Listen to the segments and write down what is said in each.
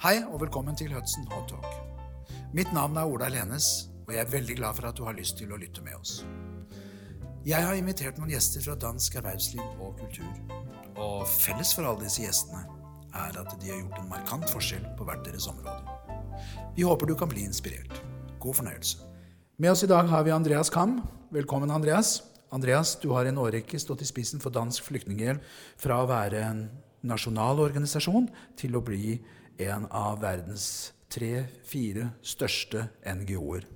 Hei og velkommen til Hudson Hot Talk. Mitt navn er Ola Lenes, og jeg er veldig glad for at du har lyst til å lytte med oss. Jeg har invitert noen gjester fra dansk erhvervsliv og kultur. Og felles for alle disse gjestene er at de har gjort en markant forskjell på hvert deres område. Vi håper du kan bli inspirert. God fornøyelse. Med oss i dag har vi Andreas Kam. Velkommen, Andreas. Andreas, du har en årrekke stått i spissen for Dansk Flyktninghjelp fra å være en nasjonal organisasjon til å bli en av verdens tre-fire største NGO-er.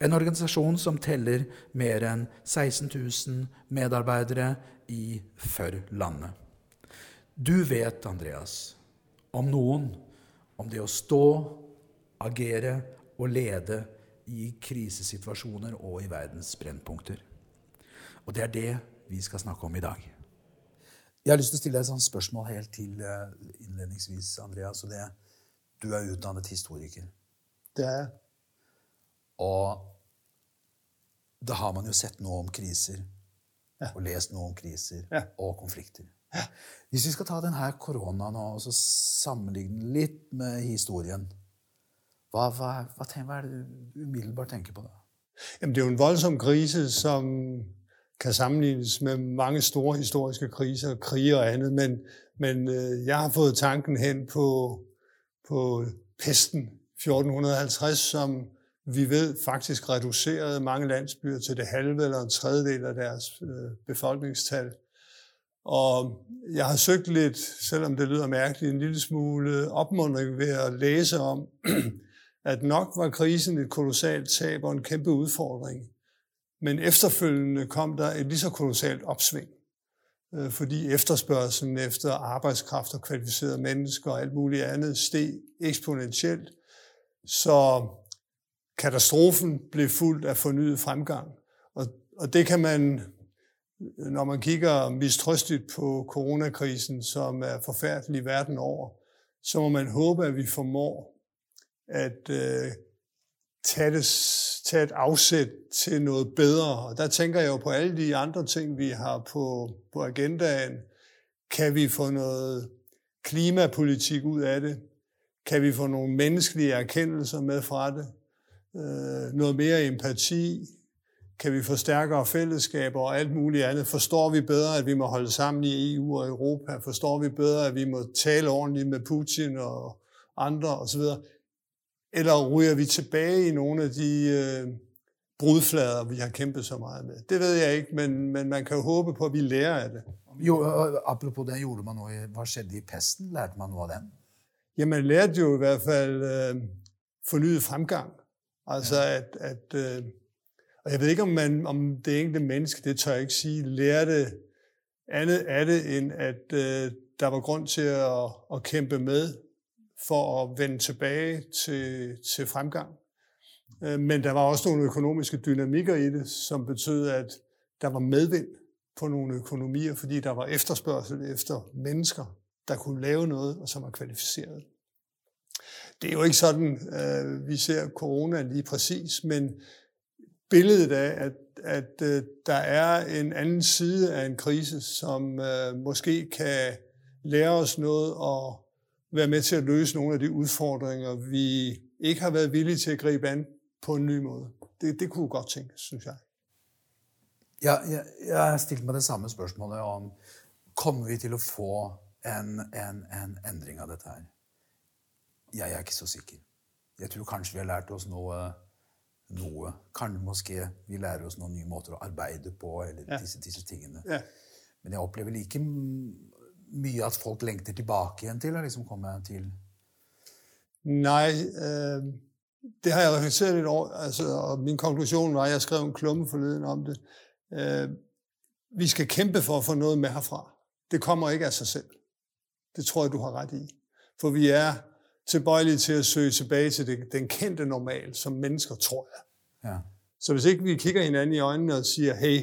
En organisasjon som teller mer enn 16 000 medarbeidere i for landet. Du vet, Andreas, om noen, om det å stå, agere og lede i krisesituasjoner og i verdens brennpunkter. Og det er det vi skal snakke om i dag. Jeg har lyst til å stille deg et sånt spørsmål helt til eh, innledningsvis, Andreas. og det Du er utdannet historiker. Det er jeg. Og da har man jo sett noe om kriser. Ja. Og lest noe om kriser Ja. og konflikter. Hvis vi skal ta denne koronaen nå, og så sammenligne den litt med historien hva, hva, hva, hva er det du umiddelbart tenker på da? Jamen, det er jo en voldsom krise, som kan sammenlignes med mange store historiske kriser, krige og andet, men, men øh, jeg har fået tanken hen på, på pesten 1450, som vi ved faktisk reducerede mange landsbyer til det halve eller en tredjedel af deres øh, befolkningstal. Og jeg har søgt lidt, selvom det lyder mærkeligt, en lille smule opmuntring ved at læse om, at nok var krisen et kolossalt tab og en kæmpe udfordring. Men efterfølgende kom der et lige så kolossalt opsving, øh, fordi efterspørgselen efter arbejdskraft og kvalificerede mennesker og alt muligt andet steg eksponentielt. Så katastrofen blev fuldt af fornyet fremgang. Og, og det kan man, når man kigger mistrøstigt på coronakrisen, som er forfærdelig verden over, så må man håbe, at vi formår at øh, tage, det, tage et afsæt til noget bedre. Og der tænker jeg jo på alle de andre ting, vi har på, på agendaen. Kan vi få noget klimapolitik ud af det? Kan vi få nogle menneskelige erkendelser med fra det? Øh, noget mere empati? Kan vi få stærkere fællesskaber og alt muligt andet? Forstår vi bedre, at vi må holde sammen i EU og Europa? Forstår vi bedre, at vi må tale ordentligt med Putin og andre osv.? Eller ryger vi tilbage i nogle af de øh, brudflader, vi har kæmpet så meget med? Det ved jeg ikke, men, men man kan jo håbe på, at vi lærer af det. Jo, og apropos det, gjorde man noe i, hva skjedde i pesten? Lærte man noe av den? Ja, man lærte jo i hvert fald øh, fornyet fremgang. Altså ja. at, at øh, og jeg ved ikke, om, man, om det enkelte menneske, det tør jeg ikke sige, lærte andet af det, end at øh, der var grund til at, at kæmpe med for at vende tilbage til, til fremgang. Øh, men der var også nogle økonomiske dynamikker i det, som betød, at der var medvind på nogle økonomier, fordi der var efterspørgsel efter mennesker, der kunne lave noget, og som var kvalificeret. Det er jo ikke sådan, øh, vi ser corona lige præcis, men billedet af, at, at øh, der er en anden side af en krise, som øh, måske kan lære os noget og være med til at løse nogle af de udfordringer, vi ikke har været villige til at gribe an på en ny måde. Det, det kunne godt tænkes, synes jeg. Ja, jeg, jeg har stilt meg det samme spørsmålet om kommer vi til å få en, en, en endring av dette her. Jeg er ikke så sikker. Jeg tror kanskje vi har lært oss noe. noe. Kan måske vi lærer oss noen nye måter å arbeide på, eller Ja. disse, disse tingene. Ja. Men jeg opplever like mye at folk lengter tilbake igjen til å liksom komme til Nej, øh, det har jeg reflekteret lidt over, altså, og min konklusion var, at jeg skrev en klumme forleden om det. Øh, vi skal kæmpe for at få noget med herfra. Det kommer ikke af sig selv. Det tror jeg, du har ret i. For vi er tilbøjelige til at søge tilbage til det, den kendte normal, som mennesker tror jeg. ja. Så hvis ikke vi kigger hinanden i øjnene og siger, hey,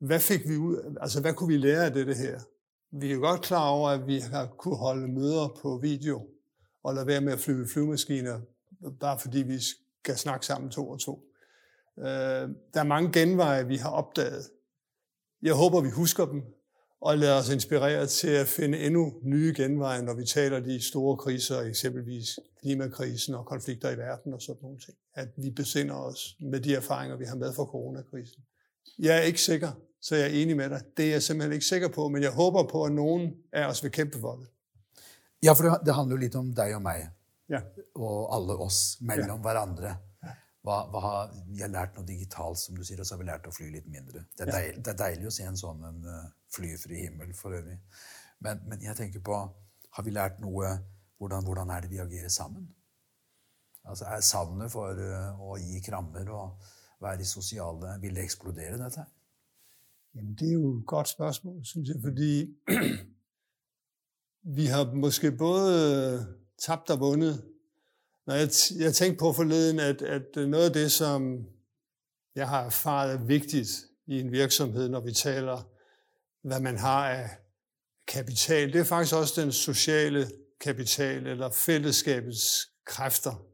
hvad fik vi ud, altså hvad kunne vi lære af dette her? Vi er jo godt klar over, at vi har kunne holde møder på video, og lade være med at flyve flyvemaskiner, bare fordi vi skal snakke sammen to og to. Øh, der er mange genveje, vi har opdaget. Jeg håber, vi husker dem, og lader os inspirere til at finde endnu nye genveje, når vi taler de store kriser, eksempelvis klimakrisen og konflikter i verden og sådan nogle ting. At vi besinder os med de erfaringer, vi har med fra coronakrisen. Jeg er ikke sikker, så jeg er enig med dig. Det er jeg simpelthen ikke sikker på, men jeg håber på, at nogen af os vil kæmpe for det. Ja, for det handler jo lidt om dig og mig. Ja. Og alle os mellem ja. hverandre. Hva, hva har, vi har lært noget digitalt, som du siger, og så har vi lært at fly lidt mindre. Det er, dejl, det er dejligt at se en sådan en uh, flyfri himmel for øvrig. Men, men jeg tænker på, har vi lært noget, hvordan, hvordan er det, vi agerer sammen? Altså, er savnet for uh, at give krammer og være i sociale, vil det eksplodere dette? Jamen, det er jo et godt spørgsmål, synes jeg, fordi vi har måske både tabt og vundet når jeg, jeg tænkte på forleden, at, at noget af det, som jeg har erfaret er vigtigt i en virksomhed, når vi taler, hvad man har af kapital, det er faktisk også den sociale kapital eller fællesskabets kræfter.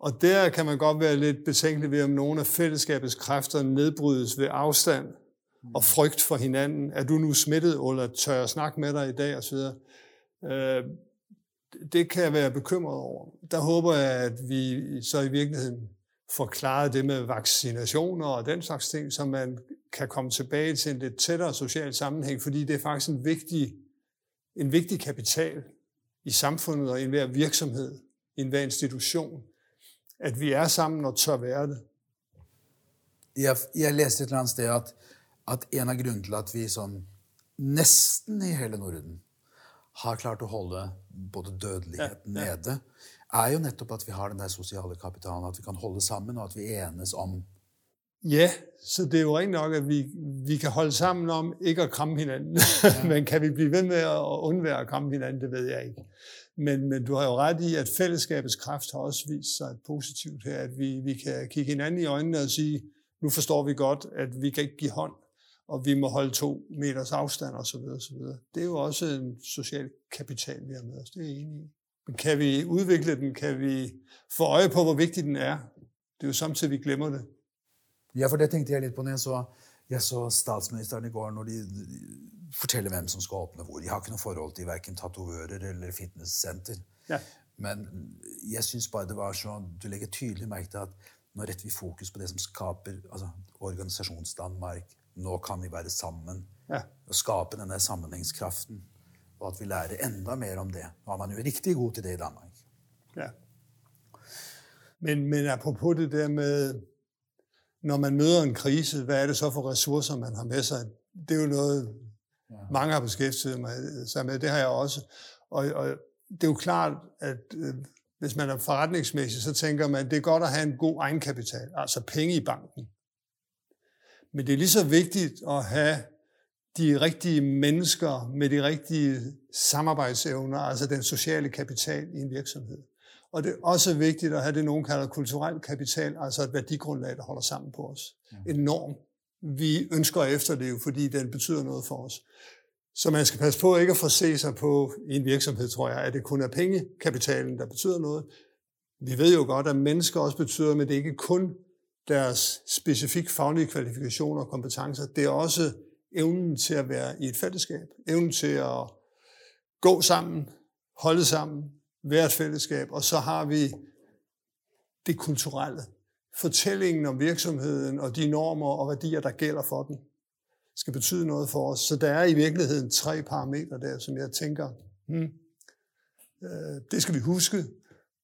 Og der kan man godt være lidt betænkelig ved, om nogle af fællesskabets kræfter nedbrydes ved afstand og frygt for hinanden. Er du nu smittet, eller tør jeg snakke med dig i dag osv.? Øh, det kan jeg være bekymret over. Der håber jeg, at vi så i virkeligheden får klaret det med vaccinationer og den slags ting, så man kan komme tilbage til en lidt tættere social sammenhæng, fordi det er faktisk en vigtig, en vigtig kapital i samfundet og i enhver virksomhed, i enhver institution, at vi er sammen og tør være det. Jeg, jeg læste et eller andet sted, at, at en af grunden til, at vi sådan næsten i hele Norden har klart å holde både dødeligheten ja, ja. nede, er jo nettopp at vi har den der sosiale kapitalen, at vi kan holde sammen, og at vi enes om Ja, så det er jo rent nok, at vi, vi kan holde sammen om ikke at kramme hinanden. Ja. men kan vi blive ved med at undvære at kramme hinanden, det ved jeg ikke. Men, men du har jo ret i, at fællesskabets kraft har også vist sig positivt her, at vi, vi kan kigge hinanden i øjnene og sige, nu forstår vi godt, at vi kan ikke give hånd, og vi må holde to meters afstand osv. osv. Det er jo også en social kapital, vi har med os. Det er jeg enig i. Men kan vi udvikle den? Kan vi få øje på, hvor vigtig den er? Det er jo samtidig, vi glemmer det. Ja, for det tænkte jeg lidt på, når jeg så, jeg så statsministeren i går, når de fortæller, hvem som skal åbne hvor. De har ikke noget forhold til hverken tatovører eller fitnesscenter. Ja. Men jeg synes bare, det var så, du lægger tydeligt mærke til, at når retter vi fokus på det, som skaber altså, organisationsdanmark, nå kan vi være sammen ja. og skabe denne sammenhængskraften, og at vi lærer enda mer om det. Nå er man jo riktig god til det i Danmark. Ja. Men, men apropos det der med, når man møder en krise, hvad er det så for ressourcer, man har med sig? Det er jo noget, ja. mange har beskæftiget sig med. Det har jeg også. Og, og det er jo klart, at øh, hvis man er forretningsmæssig, så tænker man, at det er godt at have en god egenkapital, altså penge i banken. Men det er lige så vigtigt at have de rigtige mennesker med de rigtige samarbejdsevner, altså den sociale kapital i en virksomhed. Og det er også vigtigt at have det, nogen kalder kulturel kapital, altså et værdigrundlag, der holder sammen på os. En norm, vi ønsker at efterleve, fordi den betyder noget for os. Så man skal passe på ikke at forse sig på i en virksomhed, tror jeg, at det kun er pengekapitalen, der betyder noget. Vi ved jo godt, at mennesker også betyder, men det er ikke kun deres specifik faglige kvalifikationer og kompetencer. Det er også evnen til at være i et fællesskab. Evnen til at gå sammen, holde sammen, hvert fællesskab. Og så har vi det kulturelle. Fortællingen om virksomheden og de normer og værdier, der gælder for den, skal betyde noget for os. Så der er i virkeligheden tre parametre der, som jeg tænker, hmm, øh, det skal vi huske.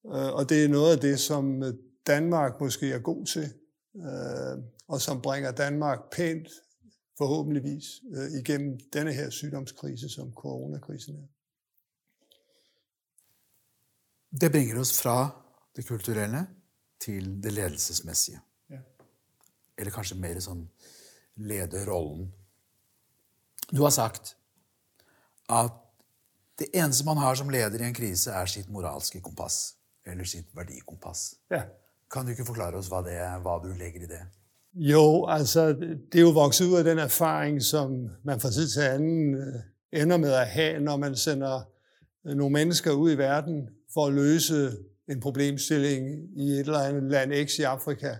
Øh, og det er noget af det, som øh, Danmark måske er god til øh, og som bringer Danmark pænt, forhåbentligvis, øh, igennem denne her sygdomskrise, som coronakrisen er. Det bringer os fra det kulturelle til det ledelsesmæssige. Ja. Eller kanskje mer sånn lederrollen. Du har sagt at det eneste man har som leder i en krise, er sitt moralske kompass. Eller sitt verdikompass. Ja. Kan du ikke forklare os, hvad, det er, hvad du lægger i det? Jo, altså det er jo vokset ud af den erfaring, som man fra tid til anden øh, ender med at have, når man sender øh, nogle mennesker ud i verden for at løse en problemstilling i et eller andet land X i Afrika.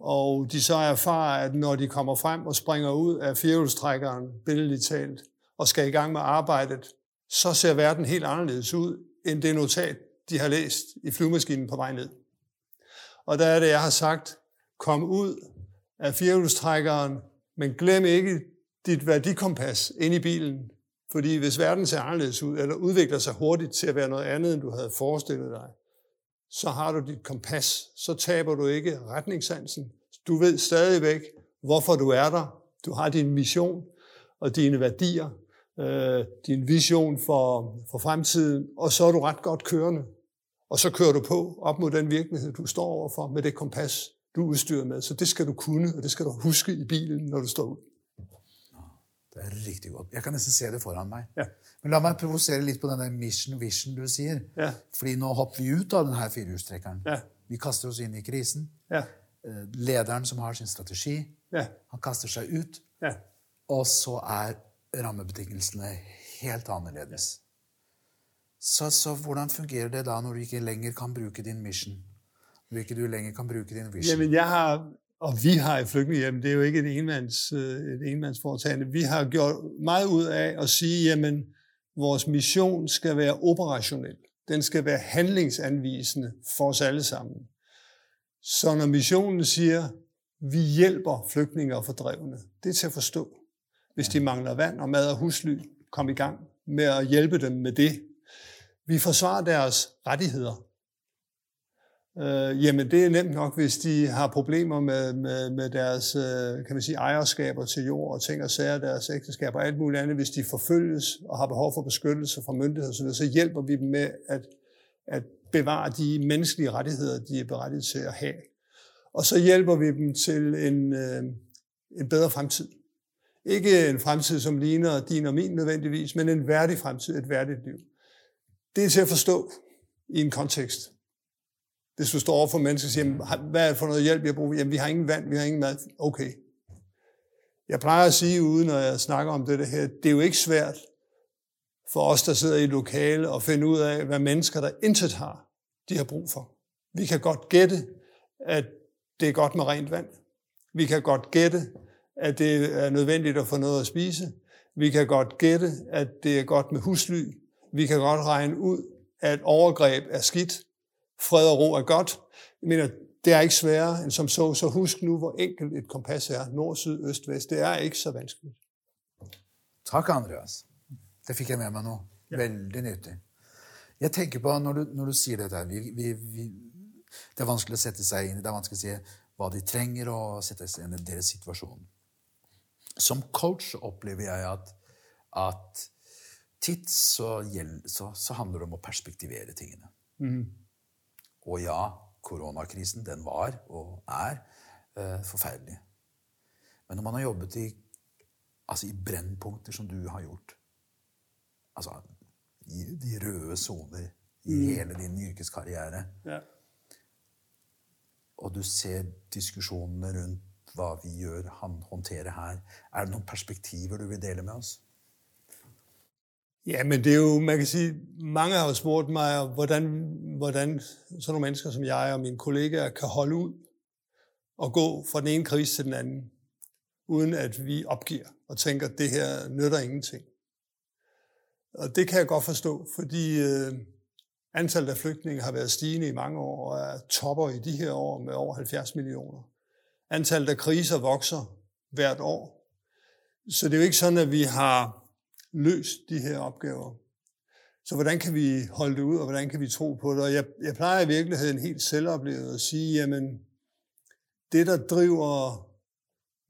og de så erfarer, at når de kommer frem og springer ud af firehjulstrækkeren, billedligt talt, og skal i gang med arbejdet, så ser verden helt anderledes ud, end det notat, de har læst i flyvemaskinen på vej ned. Og der er det, jeg har sagt, kom ud af firehjulstrækkeren, men glem ikke dit værdikompas ind i bilen. Fordi hvis verden ser anderledes ud, eller udvikler sig hurtigt til at være noget andet, end du havde forestillet dig, så har du dit kompas. Så taber du ikke retningssansen. Du ved stadigvæk, hvorfor du er der. Du har din mission og dine værdier, øh, din vision for, for fremtiden, og så er du ret godt kørende. Og så kører du på op mod den virkelighed, du står overfor med det kompas, du er udstyret med. Så det skal du kunne, og det skal du huske i bilen, når du står ud. Det er riktig godt. Jeg kan nesten se det foran meg. Ja. Men la meg provosere litt på denne mission vision du sier. Ja. Fordi nå hopper vi ut av denne firehjulstrekkeren. Ja. Vi kaster oss inn i krisen. Ja, Eh, Lederen som har sin strategi, ja, han kaster seg ut. ja. Og så er rammebetingelsene helt annerledes. Så, så hvordan fungerer det da når du ikke lenger kan bruke din mission? Når ikke du lenger kan bruke din vision? Jamen, jeg har, og vi har i flygtningehjem, det er jo ikke et enmands, øh, et enmandsforetagende, vi har gjort meget ud af at sige, jamen, vores mission skal være operationel. Den skal være handlingsanvisende for os alle sammen. Så når missionen siger, vi hjælper flygtninge og fordrevne, det er til at forstå. Hvis de mangler vand og mad og husly, kom i gang med at hjælpe dem med det. Vi forsvarer deres rettigheder. Øh, jamen det er nemt nok, hvis de har problemer med, med, med deres øh, kan man sige, ejerskaber til jord og ting og sager, deres ægteskaber og alt muligt andet. Hvis de forfølges og har behov for beskyttelse fra myndigheder så, så hjælper vi dem med at, at bevare de menneskelige rettigheder, de er berettiget til at have. Og så hjælper vi dem til en, øh, en bedre fremtid. Ikke en fremtid, som ligner din og min nødvendigvis, men en værdig fremtid, et værdigt liv. Det er til at forstå i en kontekst. Hvis du står over for mennesker og siger, hvad er det for noget hjælp, jeg bruger? Jamen, vi har ingen vand, vi har ingen mad. Okay. Jeg plejer at sige, uden når jeg snakker om det her, det er jo ikke svært for os, der sidder i et lokale, at finde ud af, hvad mennesker, der intet har, de har brug for. Vi kan godt gætte, at det er godt med rent vand. Vi kan godt gætte, at det er nødvendigt at få noget at spise. Vi kan godt gætte, at det er godt med husly. Vi kan godt regne ud, at overgreb er skidt. Fred og ro er godt. Jeg mener, det er ikke sværere end som så. Så husk nu, hvor enkelt et kompas er. Nord, syd, øst, vest. Det er ikke så vanskeligt. Takk, Andreas. Det fikk jeg med meg nå. Veldig nyttig. Jeg tenker på, når du, når du sier dette her, vi, vi, vi, Det er vanskelig å sette seg inn i, det er vanskelig å si hva de trenger, og sette seg inn i deres situasjon. Som coach opplever jeg at, at titt så, gjeld, så, så handler det om å perspektivere tingene. Og ja, koronakrisen, den var og er eh, forferdelig. Men når man har jobbet i, altså i brennpunkter som du har gjort, altså i de røde soner i hele din yrkeskarriere, Ja. og du ser diskusjonene rundt hva vi gjør, han håndterer her, er det noen perspektiver du vil dele med oss? Ja, men det er jo, man kan sige, mange har jo spurgt mig, hvordan, hvordan sådan nogle mennesker som jeg og mine kollegaer kan holde ud og gå fra den ene krise til den anden, uden at vi opgiver og tænker, at det her nytter ingenting. Og det kan jeg godt forstå, fordi øh, antallet af flygtninge har været stigende i mange år, og er topper i de her år med over 70 millioner. Antallet af kriser vokser hvert år. Så det er jo ikke sådan, at vi har løst de her opgaver. Så hvordan kan vi holde det ud, og hvordan kan vi tro på det? Og jeg, jeg plejer i virkeligheden helt selvoplevet at sige, jamen, det der driver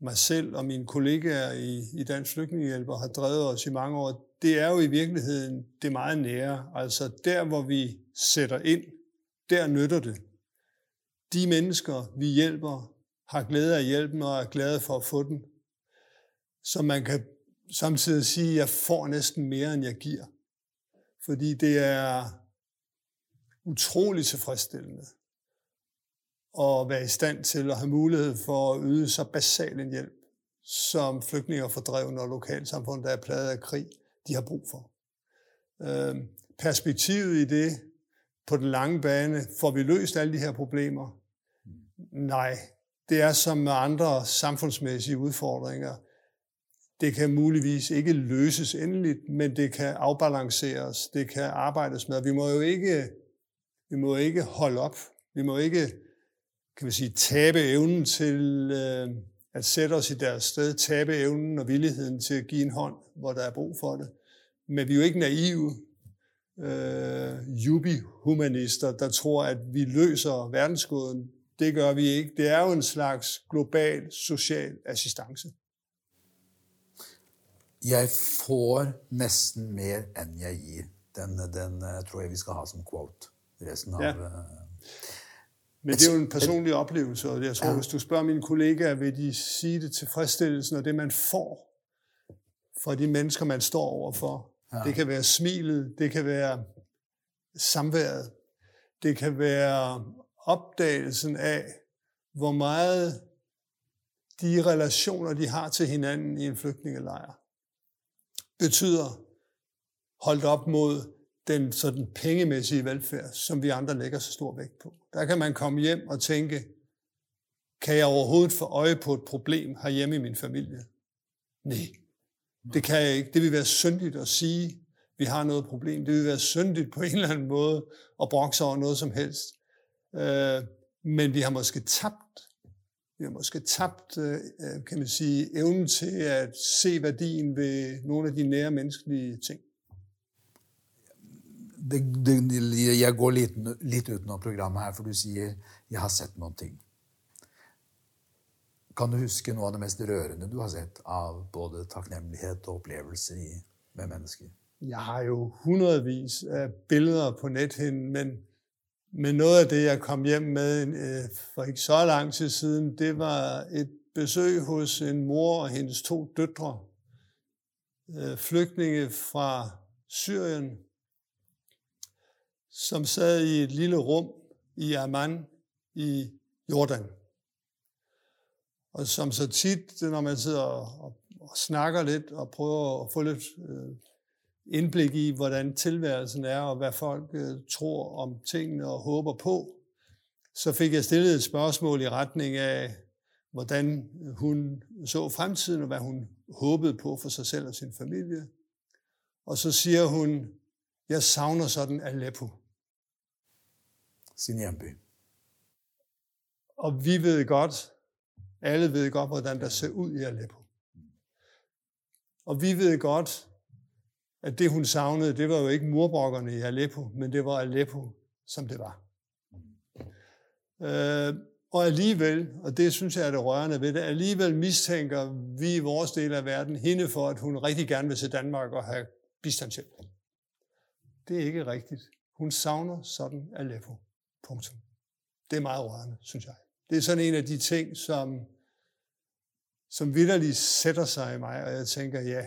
mig selv og mine kollegaer i, i Dansk Flygtningehjælp og har drevet os i mange år, det er jo i virkeligheden det meget nære. Altså der, hvor vi sætter ind, der nytter det. De mennesker, vi hjælper, har glæde af hjælpen og er glade for at få den. Så man kan samtidig sige, at jeg får næsten mere, end jeg giver. Fordi det er utrolig tilfredsstillende at være i stand til at have mulighed for at yde så basal en hjælp, som flygtninge og fordrevne og lokalsamfund, der er pladet af krig, de har brug for. Øh, perspektivet i det på den lange bane, får vi løst alle de her problemer? Nej, det er som med andre samfundsmæssige udfordringer. Det kan muligvis ikke løses endeligt, men det kan afbalanceres, det kan arbejdes med. Vi må jo ikke, vi må ikke holde op. Vi må ikke kan vi sige, tabe evnen til øh, at sætte os i deres sted, tabe evnen og villigheden til at give en hånd, hvor der er brug for det. Men vi er jo ikke naive øh, jubi-humanister, der tror, at vi løser verdensgåden. Det gør vi ikke. Det er jo en slags global social assistance. Jeg får næsten mere, end jeg giver. Den, den øh, tror jeg, vi skal have som quote resten af... Ja. Øh, men det er jo en personlig oplevelse, og jeg tror, ja. hvis du spørger mine kollegaer, vil de sige det tilfredsstillelsen og det, man får fra de mennesker, man står overfor. Ja. Det kan være smilet, det kan være samværet, det kan være opdagelsen af, hvor meget de relationer, de har til hinanden i en flygtningelejr, betyder holdt op mod den sådan pengemæssige velfærd, som vi andre lægger så stor vægt på. Der kan man komme hjem og tænke, kan jeg overhovedet få øje på et problem herhjemme i min familie? Nej, det kan jeg ikke. Det vil være syndigt at sige, vi har noget problem. Det vil være syndigt på en eller anden måde at brokse over noget som helst. Øh, men vi har måske tabt, vi har måske tabt, øh, kan man sige, evnen til at se værdien ved nogle af de nære menneskelige ting det, det, jeg går litt, litt utenom programmet her, for du sier 'jeg har sett noen ting'. Kan du huske noe av det mest rørende du har sett av både takknemlighet og opplevelser i, med mennesker? Jeg har jo hundredvis af billeder på nethinden, men, men noget af det, jeg kom hjem med øh, for ikke så lang tid siden, det var et besøg hos en mor og hendes to døtre, øh, flygtninge fra Syrien, som sad i et lille rum i Amman i Jordan. Og som så tit, når man sidder og, og snakker lidt og prøver at få lidt øh, indblik i, hvordan tilværelsen er, og hvad folk øh, tror om tingene og håber på, så fik jeg stillet et spørgsmål i retning af, hvordan hun så fremtiden, og hvad hun håbede på for sig selv og sin familie. Og så siger hun, jeg savner sådan Aleppo sin hjemby. Og vi ved godt, alle ved godt, hvordan der ser ud i Aleppo. Og vi ved godt, at det hun savnede, det var jo ikke murbrokkerne i Aleppo, men det var Aleppo, som det var. Øh, og alligevel, og det synes jeg er det rørende ved det, alligevel mistænker vi i vores del af verden hende for, at hun rigtig gerne vil se Danmark og have bistandshjælp. Det er ikke rigtigt. Hun savner sådan Aleppo. Punktum. Det er meget rørende, synes jeg. Det er sådan en af de ting, som, som vidderligt sætter sig i mig, og jeg tænker, ja,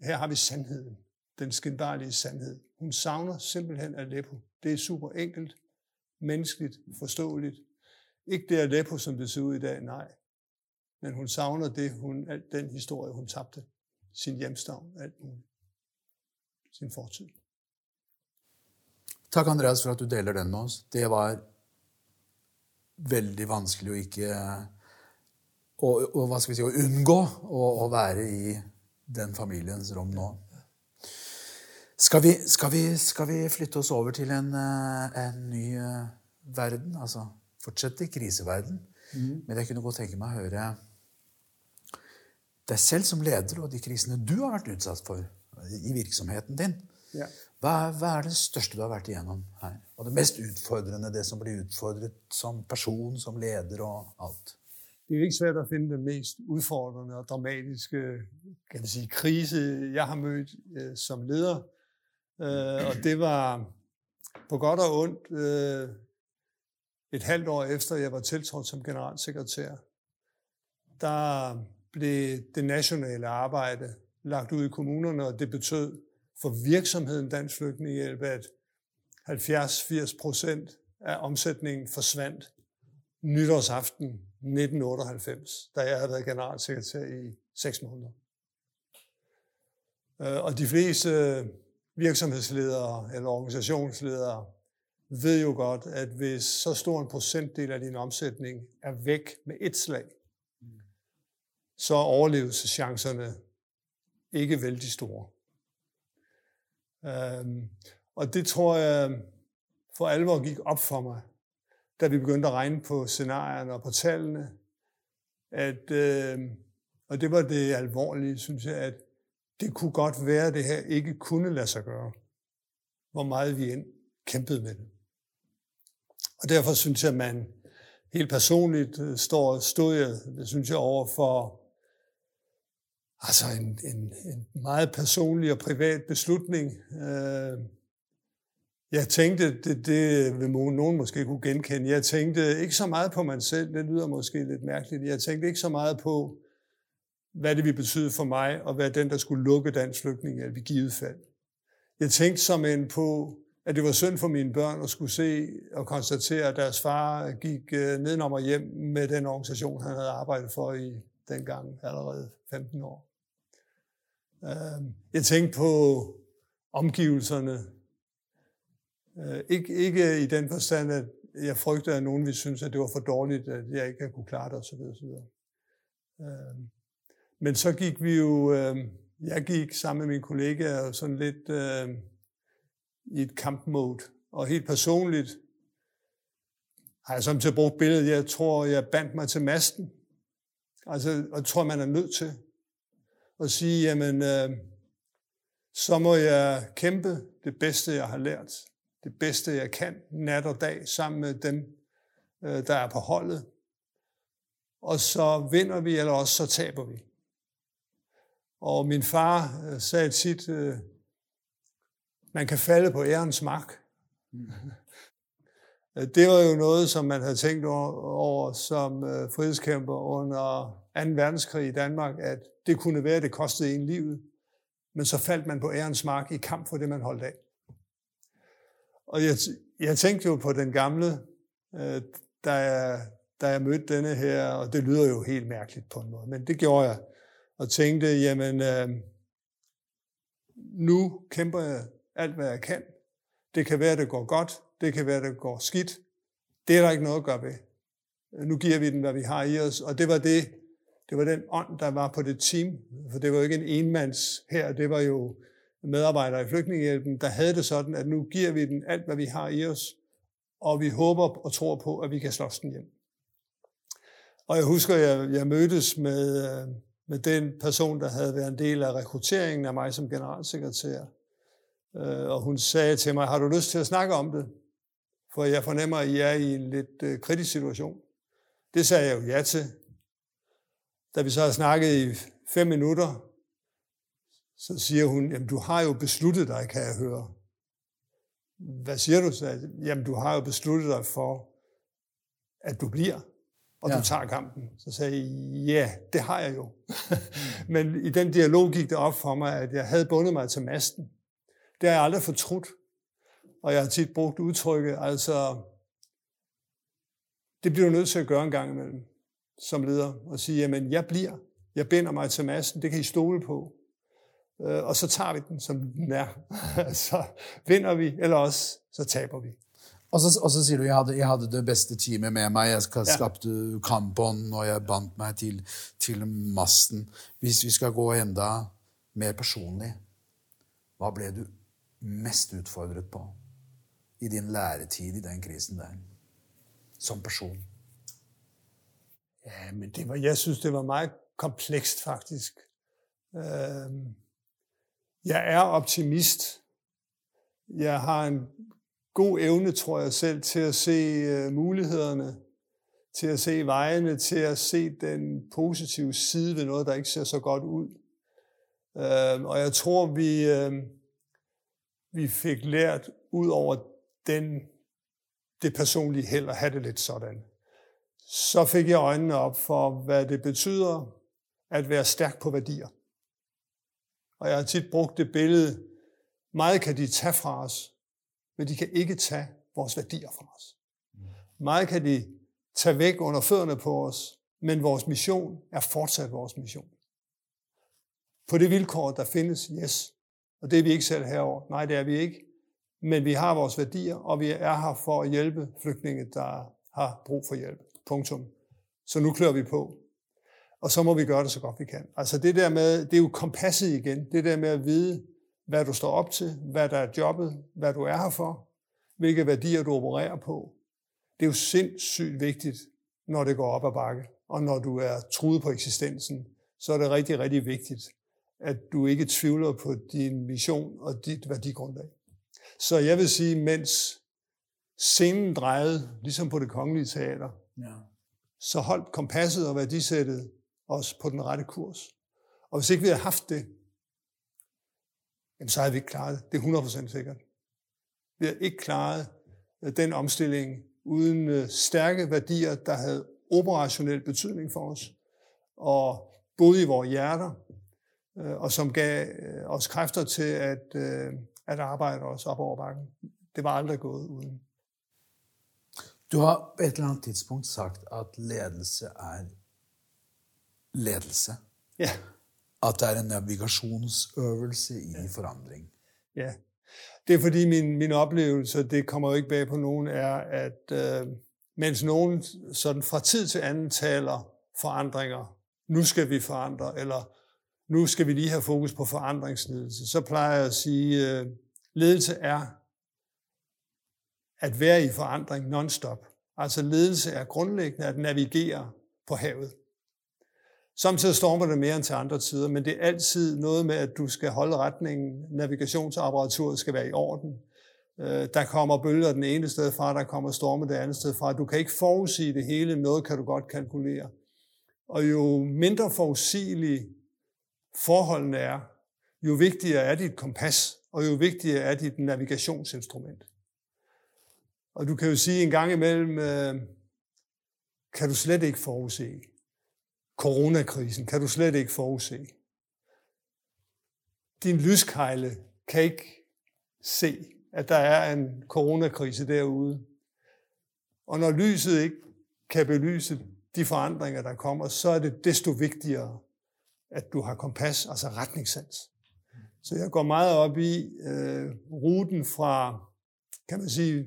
her har vi sandheden. Den skinbarlige sandhed. Hun savner simpelthen Aleppo. Det er super enkelt, menneskeligt, forståeligt. Ikke det Aleppo, som det ser ud i dag, nej. Men hun savner det, hun, alt den historie, hun tabte. Sin hjemstavn, alt muligt. Sin fortid. Takk, Andreas, for at du deler den med oss. Det var veldig vanskelig å ikke å, å, hva skal vi si, å unngå å, å, være i den familiens rom nå. Skal vi, skal vi, skal vi flytte oss over til en, eh, en ny uh, verden? Altså fortsette i kriseverden. Mm. Men jeg kunne godt tenke meg å høre deg selv som leder og de krisene du har vært utsatt for i virksomheten din. Ja. Hva, hva, er det største du har vært igjennom her? Og det mest utfordrende, det som blir utfordret som person, som leder og alt? Det er ikke svært at finde den mest udfordrende og dramatiske kan man sige, krise, jeg har mødt øh, som leder. Øh, og det var på godt og ondt øh, et halvt år efter, jeg var tiltrådt som generalsekretær. Der blev det nationale arbejde lagt ud i kommunerne, og det betød for virksomheden Dansk Flygtningehjælp, at 70-80 procent af omsætningen forsvandt nytårsaften 1998, da jeg havde været generalsekretær i seks måneder. Øh, og de fleste virksomhedsledere eller organisationsledere ved jo godt, at hvis så stor en procentdel af din omsætning er væk med et slag, så er overlevelseschancerne ikke vældig store. Øhm, og det tror jeg for alvor gik op for mig, da vi begyndte at regne på scenarierne og på tallene, at, øh, og det var det alvorlige, synes jeg, at det kunne godt være, at det her ikke kunne lade sig gøre, hvor meget vi end kæmpede med det. Og derfor synes jeg, at man helt personligt øh, står stod jeg, det synes jeg, over for altså en, en, en meget personlig og privat beslutning. Øh, jeg tænkte, det, det vil nogen måske kunne genkende, jeg tænkte ikke så meget på mig selv, det lyder måske lidt mærkeligt, jeg tænkte ikke så meget på, hvad det ville betyde for mig, og hvad den, der skulle lukke dansk flygtning i givet fald. Jeg tænkte som en på, at det var synd for mine børn at skulle se og konstatere, at deres far gik øh, nedenom og hjem med den organisation, han havde arbejdet for i dengang allerede 15 år. Øh, jeg tænkte på omgivelserne. Øh, ikke, ikke i den forstand, at jeg frygtede, at nogen ville synes, at det var for dårligt, at jeg ikke kunne klare det osv. osv. Men så gik vi jo, øh, jeg gik sammen med mine kollegaer sådan lidt øh, i et kampmode. Og helt personligt har jeg som til brugt billedet, jeg tror, jeg bandt mig til masten. Altså, og tror, man er nødt til at sige, jamen, øh, så må jeg kæmpe det bedste, jeg har lært. Det bedste, jeg kan, nat og dag, sammen med dem, øh, der er på holdet. Og så vinder vi, eller også så taber vi. Og min far øh, sagde tit, øh, man kan falde på ærens mark. Mm. Det var jo noget, som man havde tænkt over som øh, frihedskæmper under 2. verdenskrig i Danmark, at det kunne være, at det kostede en livet, men så faldt man på ærens mark i kamp for det, man holdt af. Og jeg, jeg tænkte jo på den gamle, øh, da jeg, da jeg mødte denne her, og det lyder jo helt mærkeligt på en måde, men det gjorde jeg, og tænkte, jamen, øh, nu kæmper jeg alt, hvad jeg kan. Det kan være, det går godt. Det kan være, det går skidt. Det er der ikke noget at gøre ved. Nu giver vi den, hvad vi har i os. Og det var det, det var den ånd, der var på det team. For det var jo ikke en enmands her. Det var jo medarbejdere i Flygtningehjælpen, der havde det sådan, at nu giver vi den alt, hvad vi har i os. Og vi håber og tror på, at vi kan slås den hjem. Og jeg husker, jeg, jeg mødtes med, øh, med den person, der havde været en del af rekrutteringen af mig som generalsekretær. Øh, og hun sagde til mig, har du lyst til at snakke om det? For jeg fornemmer, at I er i en lidt øh, kritisk situation. Det sagde jeg jo ja til. Da vi så har snakket i fem minutter, så siger hun, jamen du har jo besluttet dig, kan jeg høre. Hvad siger du så? Jamen du har jo besluttet dig for, at du bliver, og ja. du tager kampen. Så sagde jeg, ja, det har jeg jo. Men i den dialog gik det op for mig, at jeg havde bundet mig til masten. Det har jeg aldrig fortrudt. Og jeg har tit brugt udtrykket, altså, det bliver du nødt til at gøre en gang imellem som leder, og sige, jamen, jeg bliver, jeg binder mig til massen, det kan I stole på. Øh, og så tager vi den, som den er. så vinder vi, eller også, så taber vi. Og så, og så sier du jeg hadde, jeg hadde det beste teamet med meg. Jeg skapte ja. kampånd, og jeg bandt meg til, til masten. Hvis vi skal gå enda mer personlig, hva ble du mest utfordret på i din læretid i den krisen der? Som person? Ja, men det var, jeg synes, det var meget komplekst faktisk. Øhm, jeg er optimist. Jeg har en god evne, tror jeg selv, til at se øh, mulighederne, til at se vejene, til at se den positive side ved noget, der ikke ser så godt ud. Øhm, og jeg tror, vi, øh, vi fik lært ud over den, det personlige held at have det lidt sådan. Så fik jeg øjnene op for, hvad det betyder at være stærk på værdier. Og jeg har tit brugt det billede, meget kan de tage fra os, men de kan ikke tage vores værdier fra os. Meget kan de tage væk under fødderne på os, men vores mission er fortsat vores mission. På det vilkår, der findes, yes. Og det er vi ikke selv herover. Nej, det er vi ikke. men vi har vores værdier, og vi er her for at hjælpe flygtninge, der har brug for hjælp. Punktum. Så nu klør vi på. Og så må vi gøre det så godt vi kan. Altså det der med, det er jo kompasset igen. Det der med at vide, hvad du står op til, hvad der er jobbet, hvad du er her for, hvilke værdier du opererer på. Det er jo sindssygt vigtigt, når det går op ad bakke, og når du er truet på eksistensen, så er det rigtig, rigtig vigtigt, at du ikke tvivler på din mission og dit værdigrundlag. Så jeg vil sige, mens scenen drejede, ligesom på det kongelige teater, ja. så holdt kompasset og værdisættet os på den rette kurs. Og hvis ikke vi havde haft det, jamen så havde vi ikke klaret det. Det er 100% sikkert. Vi har ikke klaret øh, den omstilling uden øh, stærke værdier, der havde operationel betydning for os, og boede i vores hjerter, øh, og som gav os kræfter til at, at arbejde os op over bakken. Det var aldrig gået uden. Du har på et eller andet tidspunkt sagt, at ledelse er ledelse. Ja. At det er en navigasjonsøvelse i forandring. Ja. Det er fordi min, min oplevelse, det kommer jo ikke bag på nogen, er, at øh, mens nogen sådan fra tid til anden taler forandringer, nu skal vi forandre, eller nu skal vi lige have fokus på forandringsledelse, så plejer jeg at sige, øh, ledelse er at være i forandring non-stop. Altså ledelse er grundlæggende at navigere på havet. Samtidig stormer det mere end til andre tider, men det er altid noget med, at du skal holde retningen. Navigationsapparaturet skal være i orden. Øh, der kommer bølger den ene sted fra, der kommer storme det andet sted fra. Du kan ikke forudsige det hele, noget kan du godt kalkulere. Og jo mindre forudsigelige forholdene er, jo vigtigere er dit kompas, og jo vigtigere er dit navigationsinstrument. Og du kan jo sige en gang imellem, øh, kan du slet ikke forudse coronakrisen, kan du slet ikke forudse. Din lyskejle kan ikke se, at der er en coronakrise derude. Og når lyset ikke kan belyse de forandringer, der kommer, så er det desto vigtigere, at du har kompas, altså retningssans. Så jeg går meget op i øh, ruten fra, kan man sige,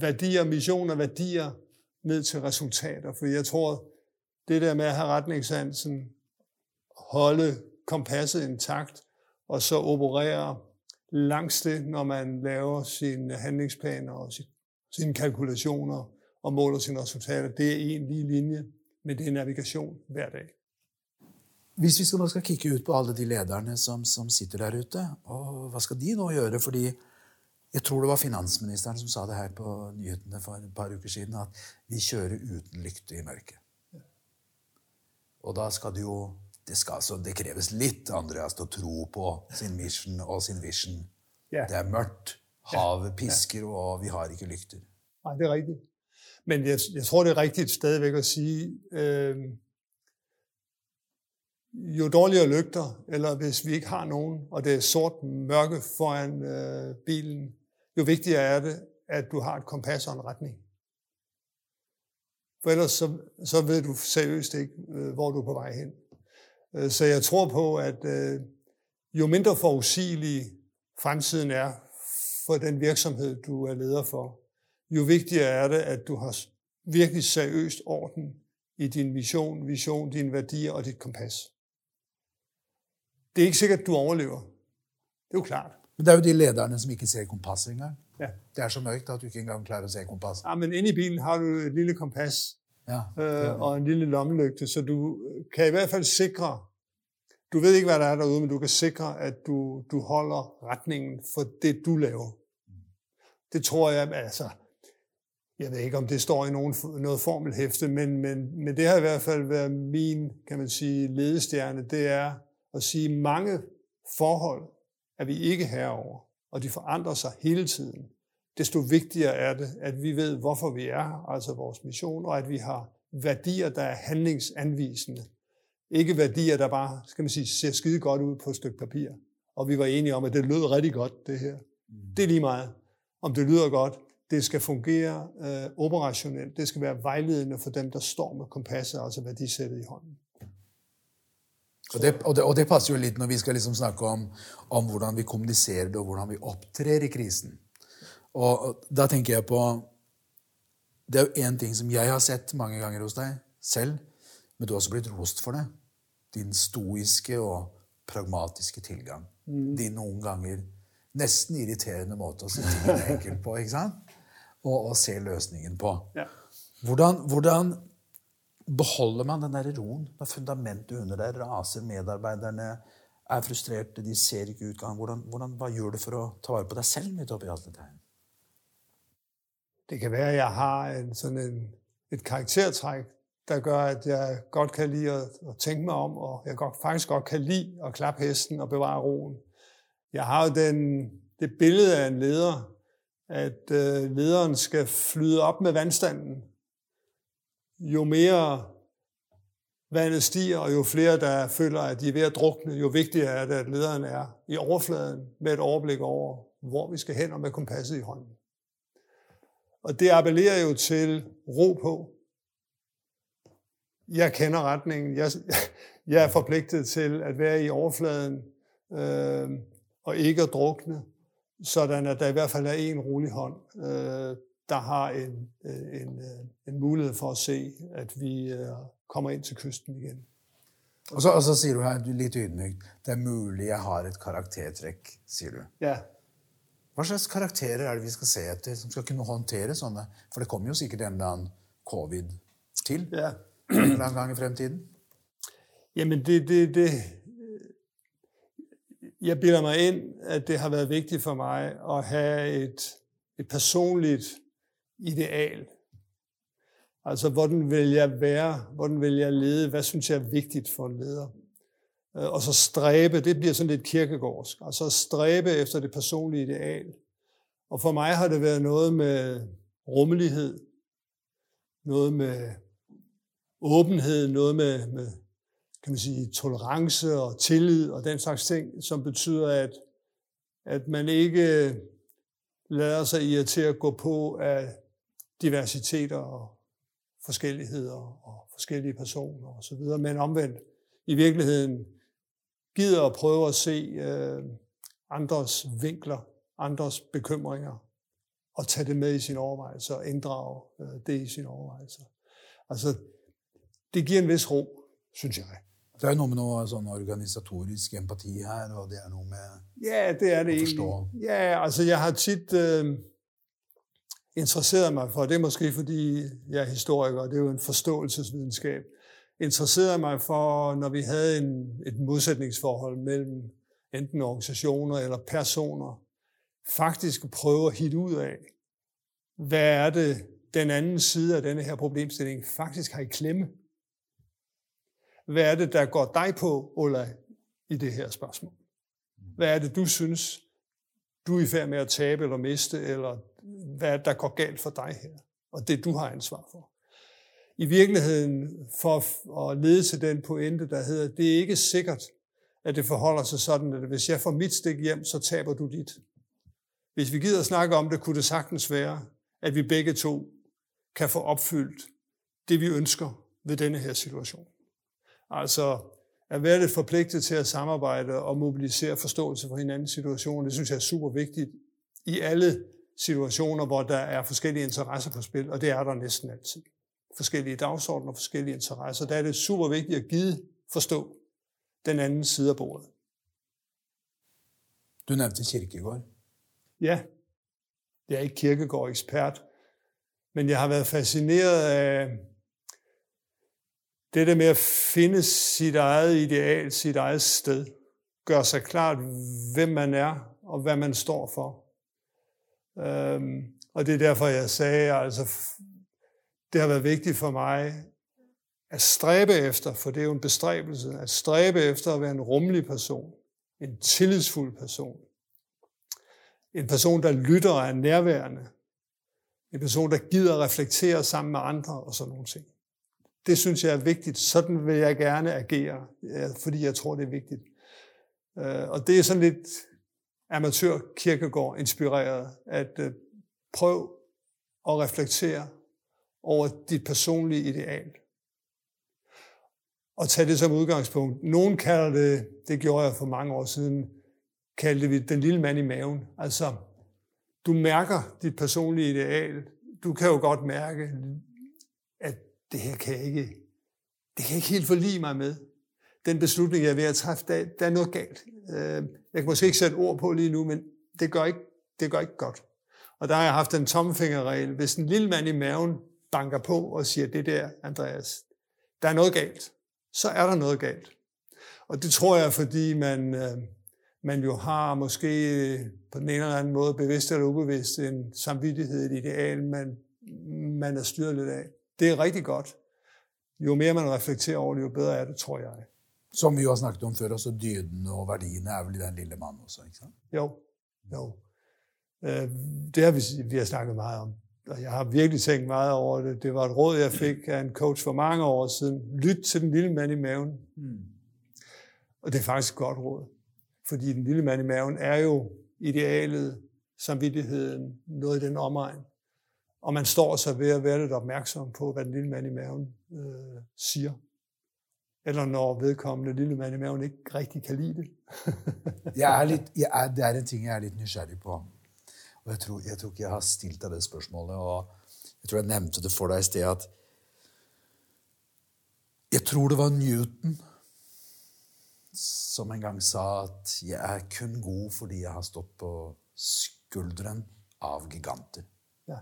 værdier, missioner, værdier, ned til resultater. For jeg tror, det der med at have retningssansen, holde kompasset intakt, og så operere langs det, når man laver sine handlingsplaner og sine kalkulationer og måler sine resultater. Det er en lige linje, men det er navigation hver dag. Hvis vi skal nå skal kigge ut på alle de lederne som, som sitter der ute, og hva skal de nå gjøre? Fordi jeg tror det var finansministeren som sa det her på nyhetene for et par uker siden, at vi kjører uten lykte i mørket. Og da skal det jo det, skal, altså, det kreves litt Andreas, til å tro på sin mission og sin vision. Yeah. Det er mørkt. Havet pisker, og vi har ikke lykter. Nej, det er rigtigt. Men jeg, jeg tror, det er rigtigt stadigvæk at sige, øh, jo dårligere lygter, eller hvis vi ikke har nogen, og det er sort mørke foran øh, bilen, jo vigtigere er det, at du har et kompas og en retning. For ellers så, så ved du seriøst ikke, øh, hvor du er på vej hen. Øh, så jeg tror på, at øh, jo mindre forudsigelig fremtiden er for den virksomhed, du er leder for, jo vigtigere er det, at du har virkelig seriøst orden i din mission, vision, dine værdier og dit kompas. Det er ikke sikkert, at du overlever. Det er jo klart. Men det er jo de lederne, som ikke ser kompasset engang. Ja. Det er så mørkt, at du ikke engang klarer at se kompas. Ja, men inde i bilen har du et lille kompas ja, øh, og en lille lommelygte, så du kan i hvert fald sikre, du ved ikke, hvad der er derude, men du kan sikre, at du, du holder retningen for det, du laver. Det tror jeg, altså, jeg ved ikke, om det står i nogen, noget formelhæfte, men, men, men det har i hvert fald været min, kan man sige, ledestjerne, det er at sige, mange forhold er vi ikke herover og de forandrer sig hele tiden, desto vigtigere er det, at vi ved, hvorfor vi er her, altså vores mission, og at vi har værdier, der er handlingsanvisende. Ikke værdier, der bare, skal man sige, ser skide godt ud på et stykke papir. Og vi var enige om, at det lød rigtig godt, det her. Mm. Det er lige meget. Om det lyder godt, det skal fungere øh, operationelt. Det skal være vejledende for dem, der står med kompasset, altså værdisættet i hånden. Og det, og, det, og det, passer jo litt når vi skal liksom snakke om, om hvordan vi kommuniserer det, og hvordan vi opptrer i krisen. Og, og da tenker jeg på Det er jo én ting som jeg har sett mange ganger hos deg selv, men du har også blitt rost for det. Din stoiske og pragmatiske tilgang. Mm. Din noen ganger nesten irriterende måte å si tingene enkelt på. ikke sant? Og, og se løsningen på. Ja. Hvordan, hvordan, beholder man den der roen når fundamentet under deg raser, medarbeiderne er frustrerte, de ser ikke utgang? Hvordan, hvordan, hva gjør du for å ta vare på deg selv midt oppi alt dette her? Det kan være, at jeg har en, sådan en, et karaktertræk, der gør, at jeg godt kan lide at, at tænke mig om, og jeg godt, faktisk godt kan lide at klappe hesten og bevare roen. Jeg har jo den, det billede af en leder, at øh, lederen skal flyde op med vandstanden. Jo mere vandet stiger, og jo flere, der føler, at de er ved at drukne, jo vigtigere er det, at lederen er i overfladen med et overblik over, hvor vi skal hen og med kompasset i hånden. Og det appellerer jo til ro på. Jeg kender retningen. Jeg, jeg er forpligtet til at være i overfladen øh, og ikke at drukne, sådan at der i hvert fald er en rolig hånd, øh, der har en, øh, en, øh, en mulighed for at se, at vi øh, kommer ind til kysten igen. Og så, og så siger du her, du er lidt ydmygt, det er muligt, jeg har et karaktertræk, siger du. Ja. Hvad slags karakterer er det, vi skal se efter, som skal kunne håndtere sådanne? For det kommer jo sikkert en eller anden covid til, ja. en eller anden gang i fremtiden. Jamen, det, det, det, jeg bilder mig ind, at det har været vigtigt for mig at have et, et personligt ideal. Altså, hvordan vil jeg være? Hvordan vil jeg lede? Hvad synes jeg er vigtigt for en leder? Øh, og så stræbe, det bliver sådan lidt kirkegårdsk. Altså stræbe efter det personlige ideal. Og for mig har det været noget med rummelighed, noget med åbenhed, noget med, med kan man sige, tolerance og tillid og den slags ting, som betyder, at, at man ikke lader sig irritere at gå på af diversiteter og forskelligheder og forskellige personer osv., men omvendt i virkeligheden gider at prøve at se øh, andres vinkler, andres bekymringer, og tage det med i sine overvejelser og inddrage øh, det i sine overvejelser. Altså, det giver en vis ro, synes jeg. Det er noget med noget sådan organisatorisk empati her, og det er noget med Ja, det er det egentlig. Ja, altså jeg har tit øh, interesserede mig for, det er måske fordi jeg er historiker, og det er jo en forståelsesvidenskab, interesserede mig for, når vi havde en, et modsætningsforhold mellem enten organisationer eller personer, faktisk prøve at hitte ud af, hvad er det, den anden side af denne her problemstilling faktisk har i klemme. Hvad er det, der går dig på, Ulla, i det her spørgsmål? Hvad er det, du synes, du er i færd med at tabe eller miste, eller hvad der går galt for dig her? Og det, du har ansvar for. I virkeligheden, for at lede til den pointe, der hedder, det er ikke sikkert, at det forholder sig sådan, at hvis jeg får mit stik hjem, så taber du dit. Hvis vi gider snakke om det, kunne det sagtens være, at vi begge to kan få opfyldt det, vi ønsker ved denne her situation. Altså at være lidt forpligtet til at samarbejde og mobilisere forståelse for hinandens situation, det synes jeg er super vigtigt i alle situationer, hvor der er forskellige interesser på spil, og det er der næsten altid. Forskellige dagsordner og forskellige interesser. Der er det super vigtigt at give forstå den anden side af bordet. Du nævnte Kirkegård. Ja, jeg er ikke kirkegård-ekspert, men jeg har været fascineret af det der med at finde sit eget ideal, sit eget sted, gør sig klart, hvem man er og hvad man står for. Øhm, og det er derfor, jeg sagde, altså, det har været vigtigt for mig at stræbe efter, for det er jo en bestræbelse, at stræbe efter at være en rummelig person, en tillidsfuld person, en person, der lytter og er nærværende, en person, der gider reflektere sammen med andre og sådan nogle ting. Det synes jeg er vigtigt. Sådan vil jeg gerne agere, fordi jeg tror, det er vigtigt. Øh, og det er sådan lidt amatør kirkegård inspireret, at øh, prøv at reflektere over dit personlige ideal. Og tage det som udgangspunkt. Nogen kalder det, det gjorde jeg for mange år siden, kaldte vi den lille mand i maven. Altså du mærker dit personlige ideal. Du kan jo godt mærke, at det her kan jeg ikke, det kan jeg ikke helt forlige mig med. Den beslutning, jeg er ved at træffe, der, der er noget galt. Øh, jeg kan måske ikke sætte ord på lige nu, men det gør ikke, det gør ikke godt. Og der har jeg haft en tomfingerregel. Hvis en lille mand i maven banker på og siger, det der, Andreas, der er noget galt, så er der noget galt. Og det tror jeg, fordi man, øh, man jo har måske på den ene eller anden måde, bevidst eller ubevidst, en samvittighed, et ideal, man, man er styret lidt af. Det er rigtig godt. Jo mere man reflekterer over det, jo bedre er det, tror jeg. Som vi jo har snakket om før, så dydene og værdierne er vel i den lille mand også, ikke sant? Jo, jo. Øh, det har vi, vi har snakket meget om. Og jeg har virkelig tænkt meget over det. Det var et råd, jeg fik af en coach for mange år siden. Lyt til den lille mand i maven. Mm. Og det er faktisk et godt råd. Fordi den lille mand i maven er jo idealet, samvittigheden, noget i den omegn. Og man står så ved at være lidt opmærksom på, hvad den lille mand i maven øh, siger. Eller når vedkommende lille mand i maven ikke rigtig kan lide det. jeg er lidt, jeg er, det er en ting, jeg er lidt nysgerrig på. Og jeg tror, jeg tror ikke jeg har stilt deg det spørsmålet. Og jeg tror jeg nevnte det for deg i sted at jeg tror det var Newton som en gang sa at jeg er kun god fordi jeg har stått på skulderen av giganter. Ja.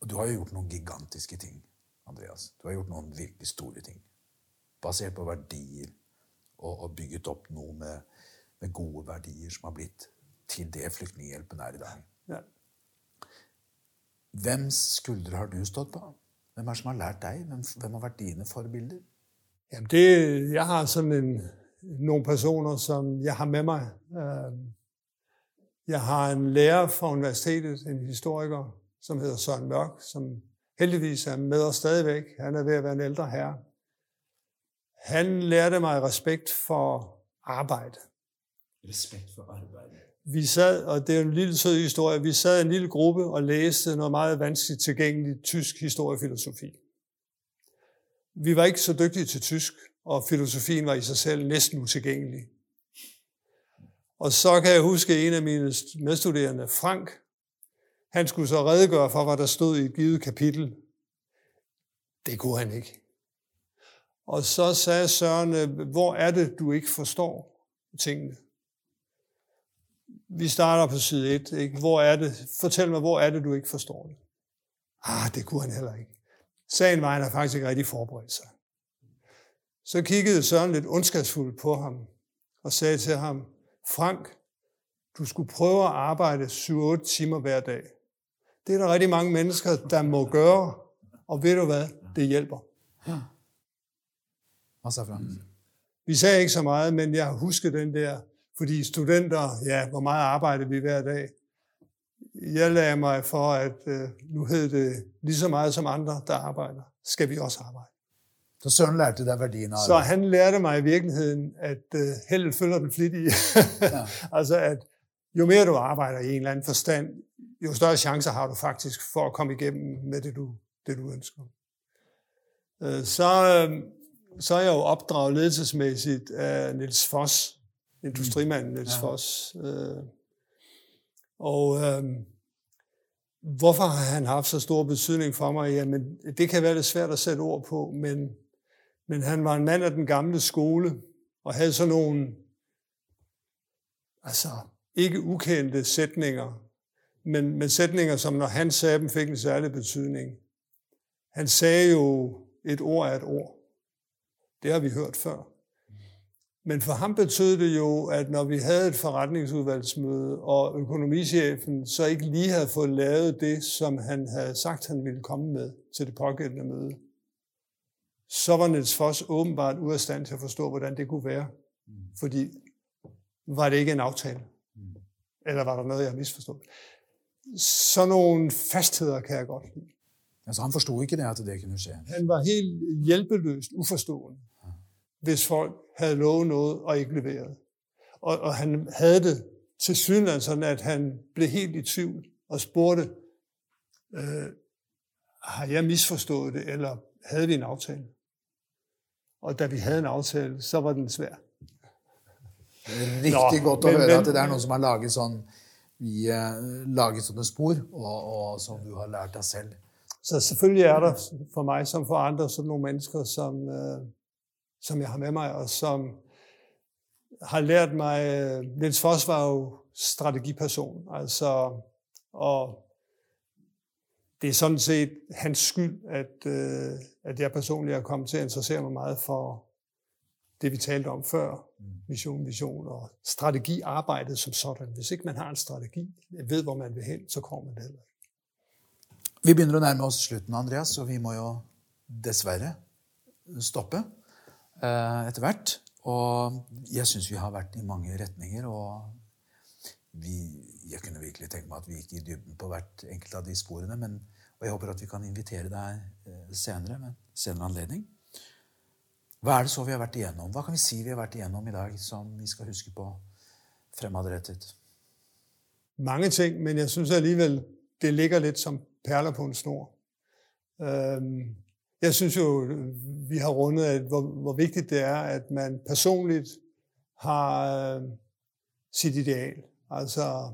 Og du har jo gjort noen gigantiske ting, Andreas. Du har gjort noen virkelig store ting. Basert på verdier, og, og bygget opp noe med, med, gode verdier som har blitt til det Flyktninghjelpen er i dag. Ja. Hvems skuldre har du stått på? Hvem er det som har lært deg? Hvem, hvem har vært dine forbilder? Jamen det, jeg har sådan en, nogle personer, som jeg har med mig. Øhm, jeg har en lærer fra universitetet, en historiker, som hedder Søren Mørk, som heldigvis er med os stadigvæk. Han er ved at være en ældre herre. Han lærte mig respekt for arbejde. Respekt for arbejde. Vi sad, og det er en lille sød historie, vi sad i en lille gruppe og læste noget meget vanskeligt tilgængeligt tysk historiefilosofi. Vi var ikke så dygtige til tysk, og filosofien var i sig selv næsten utilgængelig. Og så kan jeg huske en af mine medstuderende, Frank, han skulle så redegøre for, hvad der stod i et givet kapitel. Det kunne han ikke. Og så sagde Søren, øh, hvor er det, du ikke forstår tingene? Vi starter på side 1. Ikke? Hvor er det? Fortæl mig, hvor er det, du ikke forstår det? Ah, det kunne han heller ikke. Sagen var, at han faktisk ikke rigtig forberedt sig. Så kiggede Søren lidt ondskabsfuldt på ham og sagde til ham, Frank, du skulle prøve at arbejde 7-8 timer hver dag. Det er der rigtig mange mennesker, der må gøre, og ved du hvad, det hjælper. Ja. Og så Frank. Vi sagde ikke så meget, men jeg husker den der, fordi studenter, ja, hvor meget arbejder vi hver dag? jeg lagde mig for, at øh, nu hed det lige så meget som andre, der arbejder, skal vi også arbejde. Så Søren lærte dig værdien af Så han lærte mig i virkeligheden, at øh, heldet følger den flittige. ja. altså at jo mere du arbejder i en eller anden forstand, jo større chancer har du faktisk for at komme igennem med det, du, det, du ønsker. Øh, så, øh, så er jeg jo opdraget ledelsesmæssigt af Niels Foss, industrimanden Niels ja. Foss, øh, og øh, hvorfor har han haft så stor betydning for mig? Jamen, det kan være lidt svært at sætte ord på, men, men han var en mand af den gamle skole, og havde sådan nogle, altså ikke ukendte sætninger, men, men sætninger, som når han sagde dem, fik en særlig betydning. Han sagde jo, et ord er et ord. Det har vi hørt før. Men for ham betød det jo, at når vi havde et forretningsudvalgsmøde, og økonomichefen så ikke lige havde fået lavet det, som han havde sagt, han ville komme med til det pågældende møde, så var Niels Foss åbenbart ud af stand til at forstå, hvordan det kunne være. Fordi var det ikke en aftale? Eller var der noget, jeg misforstod? Så nogle fastheder kan jeg godt lide. Altså han forstod ikke det til det, kan du sige. Han var helt hjælpeløst uforstående hvis folk havde lovet noget og ikke leveret. Og, og han havde det til synligheden sådan, at han blev helt i tvivl og spurgte, øh, har jeg misforstået det, eller havde vi en aftale? Og da vi havde en aftale, så var den svær. Det er riktig Nå, godt at men, høre, at det er nogen, som har laget sådan vi øh, laget sånne spor, og, og som du har lært deg selv. Så selvfølgelig er der for mig som for andre sådan nogle mennesker, som, øh, som jeg har med mig, og som har lært mig, øh, Niels Foss var jo strategiperson, altså, og det er sådan set hans skyld, at, øh, at jeg personligt er kommet til at interessere mig meget for det, vi talte om før, mission, vision og strategiarbejdet som sådan. Hvis ikke man har en strategi, ved, hvor man vil hen, så kommer man det heller ikke. Vi begynner å nærme oss slutten, Andreas, og vi må jo dessverre stoppe eh, etter hvert. Og jeg syns vi har vært i mange retninger, og vi, jeg kunne virkelig tenke meg at vi gikk i dybden på hvert enkelt av de sporene. Men, og jeg håper at vi kan invitere deg eh, senere, med senere anledning. Hva er det så vi har vært igjennom? Hva kan vi si vi har vært igjennom i dag som vi skal huske på fremadrettet? Mange ting, men jeg syns allikevel det ligger litt som perler på en snor. Øhm, jeg synes jo, vi har rundet, at hvor, hvor vigtigt det er, at man personligt har sitt sit ideal. Altså,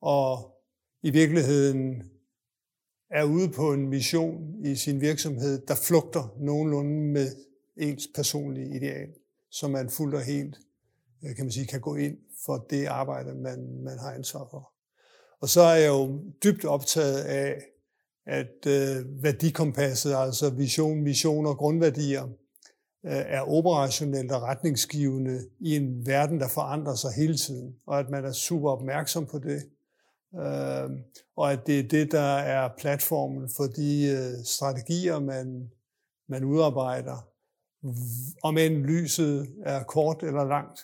og i virkeligheden er ude på en mission i sin virksomhed, der flugter nogenlunde med ens personlige ideal, så man fuldt og helt øh, kan man sige, kan gå ind for det arbejde, man, man har ansvar for. Og så er jeg jo dybt optaget af at øh, værdikompasset, altså vision, mission og grundværdier, øh, er operationelt og retningsgivende i en verden, der forandrer sig hele tiden, og at man er super opmærksom på det, øh, og at det er det, der er platformen for de øh, strategier, man, man udarbejder, om end lyset er kort eller langt,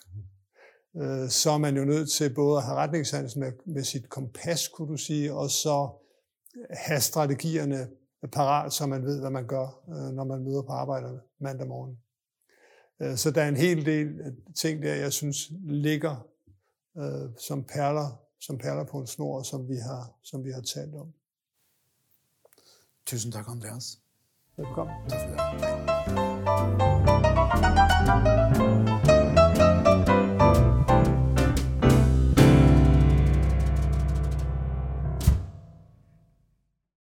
øh, så er man jo nødt til både at have retningssans med, med sit kompas, kunne du sige, og så have strategierne parat, så man ved, hvad man gør, øh, når man møder på arbejde mandag morgen. Øh, så der er en hel del ting der, jeg synes ligger øh, som perler, som perler på en snor, som vi har, som vi har talt om. Tusind tak, Andreas. Velkommen. Tak for det. Thank you.